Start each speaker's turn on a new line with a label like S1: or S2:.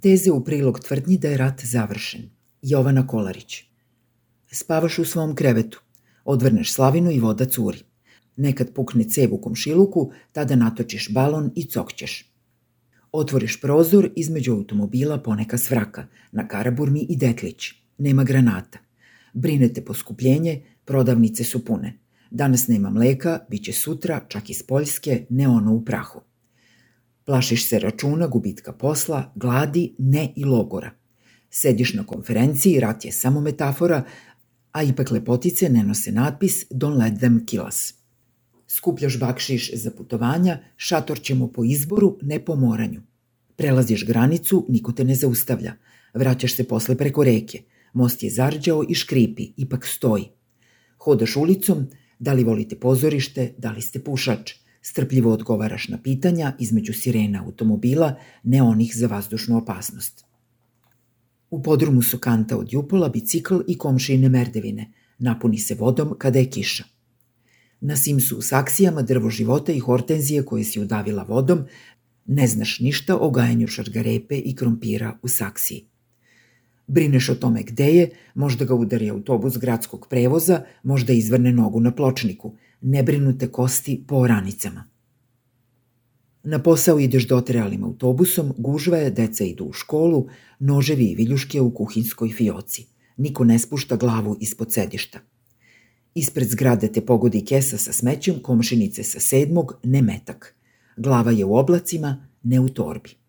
S1: Teze u prilog tvrdnji da je rat završen. Jovana Kolarić. Spavaš u svom krevetu. Odvrneš slavinu i voda curi. Nekad pukne cev u komšiluku, tada natočiš balon i cokćeš. Otvoriš prozor, između automobila poneka svraka, na Karaburmi i Deklić. Nema granata. Brinete poskupljenje, prodavnice su pune. Danas nema mleka, bit će sutra, čak iz Poljske, ne ono u prahu. Plašiš se računa, gubitka posla, gladi, ne i logora. Sediš na konferenciji, rat je samo metafora, a ipak lepotice ne nose natpis Don't let them kill us. Skupljaš bakšiš za putovanja, šator ćemo po izboru, ne po moranju. Prelaziš granicu, niko te ne zaustavlja. Vraćaš se posle preko reke. Most je zarđao i škripi, ipak stoji. Hodaš ulicom, da li volite pozorište, da li ste pušač. Strpljivo odgovaraš na pitanja između sirena automobila, ne onih za vazdušnu opasnost. U podrumu su kanta od jupola, bicikl i komšine merdevine. Napuni se vodom kada je kiša. Na sim su u saksijama drvo života i hortenzije koje si udavila vodom, ne znaš ništa o gajanju šargarepe i krompira u saksiji. Brineš o tome gde je, možda ga udari autobus gradskog prevoza, možda izvrne nogu na pločniku. Ne brinute kosti po oranicama. Na posao ideš dotrajalim autobusom, gužva je, deca idu u školu, noževi i viljuške u kuhinskoj fioci. Niko ne spušta glavu ispod sedišta. Ispred zgrade te pogodi kesa sa smećem, komšinice sa sedmog, ne metak. Glava je u oblacima, ne u torbi.